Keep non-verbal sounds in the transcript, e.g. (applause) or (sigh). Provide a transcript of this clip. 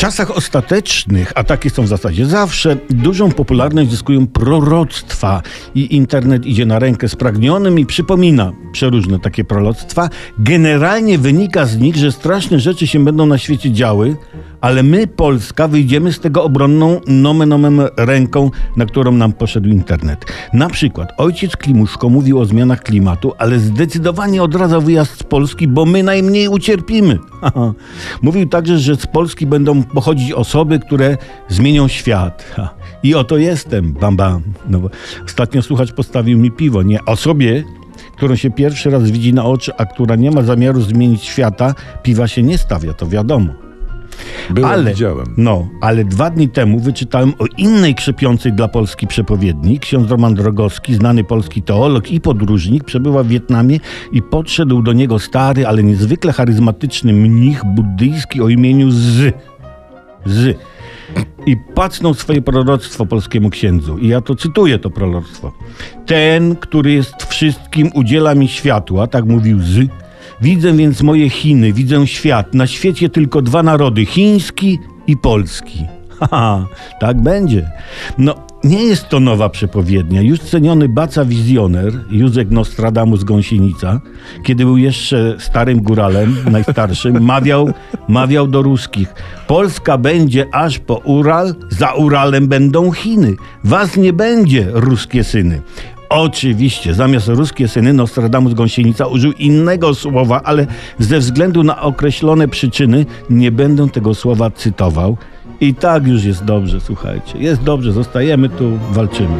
Czasach ostatecznych, a takie są w zasadzie zawsze, dużą popularność zyskują proroctwa i internet idzie na rękę spragnionym i przypomina przeróżne takie proroctwa. Generalnie wynika z nich, że straszne rzeczy się będą na świecie działy, ale my, Polska, wyjdziemy z tego obronną nomen omen ręką, na którą nam poszedł internet. Na przykład ojciec Klimuszko mówił o zmianach klimatu, ale zdecydowanie odradzał wyjazd z Polski, bo my najmniej ucierpimy. (laughs) mówił także, że z Polski będą pochodzić osoby, które zmienią świat. (laughs) I oto jestem, bam bam. No, ostatnio słuchacz postawił mi piwo, nie osobie, którą się pierwszy raz widzi na oczy, a która nie ma zamiaru zmienić świata, piwa się nie stawia, to wiadomo. Byłem, ale, widziałem. No, ale dwa dni temu wyczytałem o innej krzepiącej dla Polski przepowiedni. Ksiądz Roman Drogowski, znany polski teolog i podróżnik, przebywa w Wietnamie i podszedł do niego stary, ale niezwykle charyzmatyczny mnich buddyjski o imieniu Z. Z. I pacnął swoje proroctwo polskiemu księdzu. I ja to cytuję, to proroctwo. Ten, który jest wszystkim, udziela mi światła, tak mówił Z. Widzę więc moje Chiny, widzę świat. Na świecie tylko dwa narody, chiński i polski. (laughs) Haha, tak będzie. No, nie jest to nowa przepowiednia. Już ceniony baca wizjoner, Józek Nostradamus Gąsienica, kiedy był jeszcze starym góralem, (laughs) najstarszym, mawiał, mawiał do ruskich. Polska będzie aż po Ural, za Uralem będą Chiny. Was nie będzie, ruskie syny. Oczywiście, zamiast ruskie syny Nostradamus Gąsienica użył innego słowa, ale ze względu na określone przyczyny nie będę tego słowa cytował. I tak już jest dobrze, słuchajcie. Jest dobrze, zostajemy tu, walczymy.